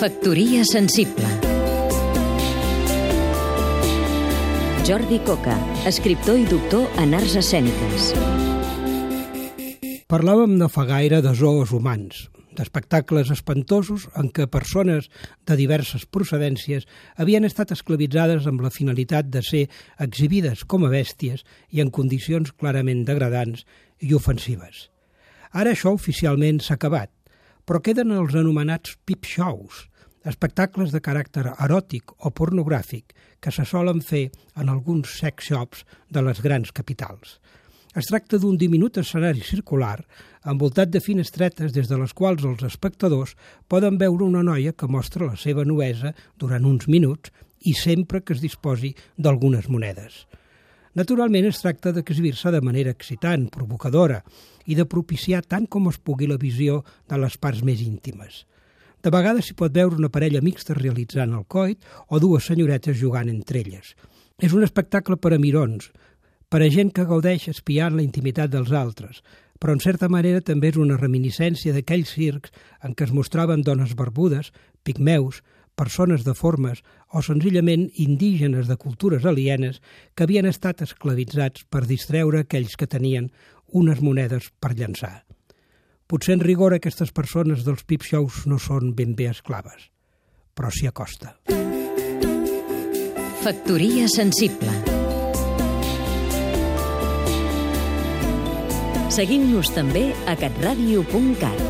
Factoria sensible Jordi Coca, escriptor i doctor en arts escèniques. Parlàvem no fa gaire de zoos humans, d'espectacles espantosos en què persones de diverses procedències havien estat esclavitzades amb la finalitat de ser exhibides com a bèsties i en condicions clarament degradants i ofensives. Ara això oficialment s'ha acabat, però queden els anomenats pip shows, espectacles de caràcter eròtic o pornogràfic que se solen fer en alguns sex shops de les grans capitals. Es tracta d'un diminut escenari circular envoltat de finestretes des de les quals els espectadors poden veure una noia que mostra la seva nuesa durant uns minuts i sempre que es disposi d'algunes monedes. Naturalment es tracta d'exhibir-se de manera excitant, provocadora i de propiciar tant com es pugui la visió de les parts més íntimes. De vegades s'hi pot veure una parella mixta realitzant el coit o dues senyoretes jugant entre elles. És un espectacle per a mirons, per a gent que gaudeix espiant la intimitat dels altres, però en certa manera també és una reminiscència d'aquells circs en què es mostraven dones barbudes, pigmeus, persones deformes o senzillament indígenes de cultures alienes que havien estat esclavitzats per distreure aquells que tenien unes monedes per llançar. Potser en rigor aquestes persones dels pip shows no són ben bé esclaves, però s'hi acosta. Factoria sensible Seguim-nos també a catradio.cat